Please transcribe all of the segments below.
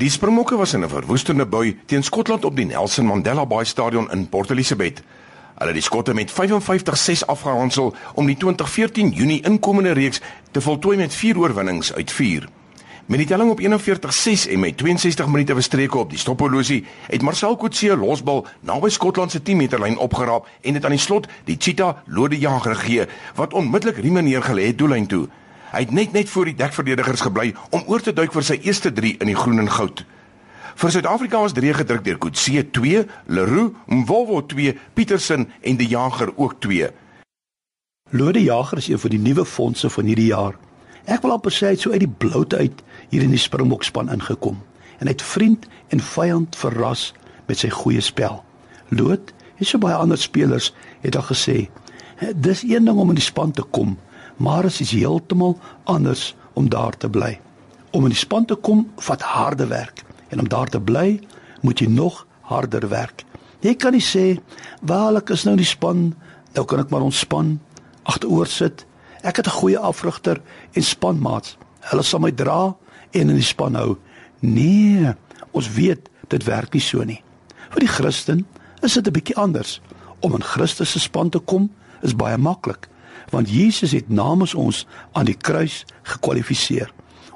Die Springbokke was in 'n verwoestende bui teen Skotland op die Nelson Mandela Bay Stadion in Port Elizabeth. Hulle het die Skotte met 55-6 afgehandel om die 2014 Junie inkomende reeks te voltooi met 4 oorwinnings uit 4. Met die telling op 41-6 en met 62 minute verstreke op die stophorlosie, het Marcel Coetzee losbal naby Skotland se 10 meter lyn opgeraap en dit aan die slot die Cheetah Lode Jager gegee wat onmiddellik Riemann neergelê het doellyn toe. Hy het net net voor die dekverdedigers gebly om oor te duik vir sy eerste 3 in die groen en goud. Vir Suid-Afrika was 3 gedruk deur Coetzee 2, Leroux, Mvovo 2, Petersen en die Jager ook 2. Lode Jager is een van die nuwe fondse van hierdie jaar. Ek wil amper sê hy het so uit die bloute uit hier in die Springbok span ingekom en hy het vriend en vyand verras met sy goeie spel. Loot, en so baie ander spelers het al gesê, dis een ding om in die span te kom, maar dit is heeltemal anders om daar te bly. Om in die span te kom vat harde werk en om daar te bly, moet jy nog harder werk. Jy kan nie sê, "Wel, ek is nou in die span, nou kan ek maar ontspan, agteroor sit Ek het 'n goeie afrigter en spanmaats. Hulle sal my dra en in die span hou. Nee, ons weet dit werk nie so nie. Vir die Christen is dit 'n bietjie anders. Om in Christus se span te kom is baie maklik, want Jesus het namens ons aan die kruis gekwalifiseer.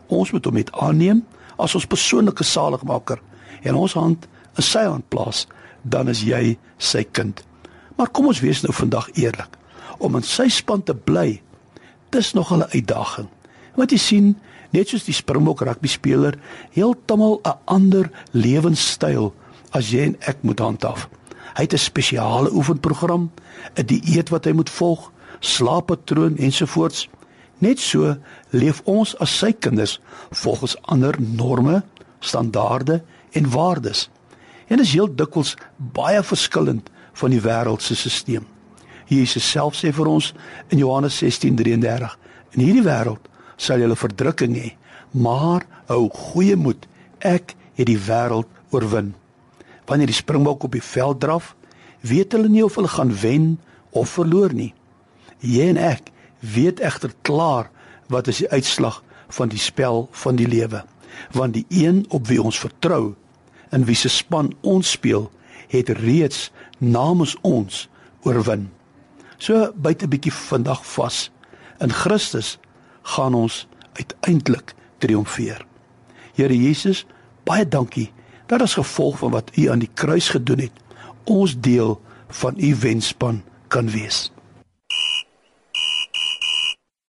Ons moet hom net aanneem as ons persoonlike saligmaker en ons hand in sy hand plaas, dan is jy sy kind. Maar kom ons wees nou vandag eerlik. Om in sy span te bly dis nog 'n uitdaging. Wat jy sien, net soos die Springbok rugby speler, heeltemal 'n ander lewenstyl as jy en ek moet handhaaf. Hy het 'n spesiale oefenprogram, 'n dieet wat hy moet volg, slaappatroon ensovoorts. Net so leef ons as sy kinders volgens ander norme, standaarde en waardes. En dit is heel dikwels baie verskillend van die wêreld se stelsel. Jesus self sê vir ons in Johannes 16:33 in hierdie wêreld sal julle verdrukking hê maar hou goeie moed ek het die wêreld oorwin wanneer die springbok op die veld draf weet hulle nie of hulle gaan wen of verloor nie jy en ek weet egter klaar wat is die uitslag van die spel van die lewe want die een op wie ons vertrou in wie se span ons speel het reeds namens ons oorwin So byt 'n bietjie vandag vas. In Christus gaan ons uiteindelik triomfeer. Here Jesus, baie dankie dat as gevolg van wat U aan die kruis gedoen het, ons deel van U wenspan kan wees.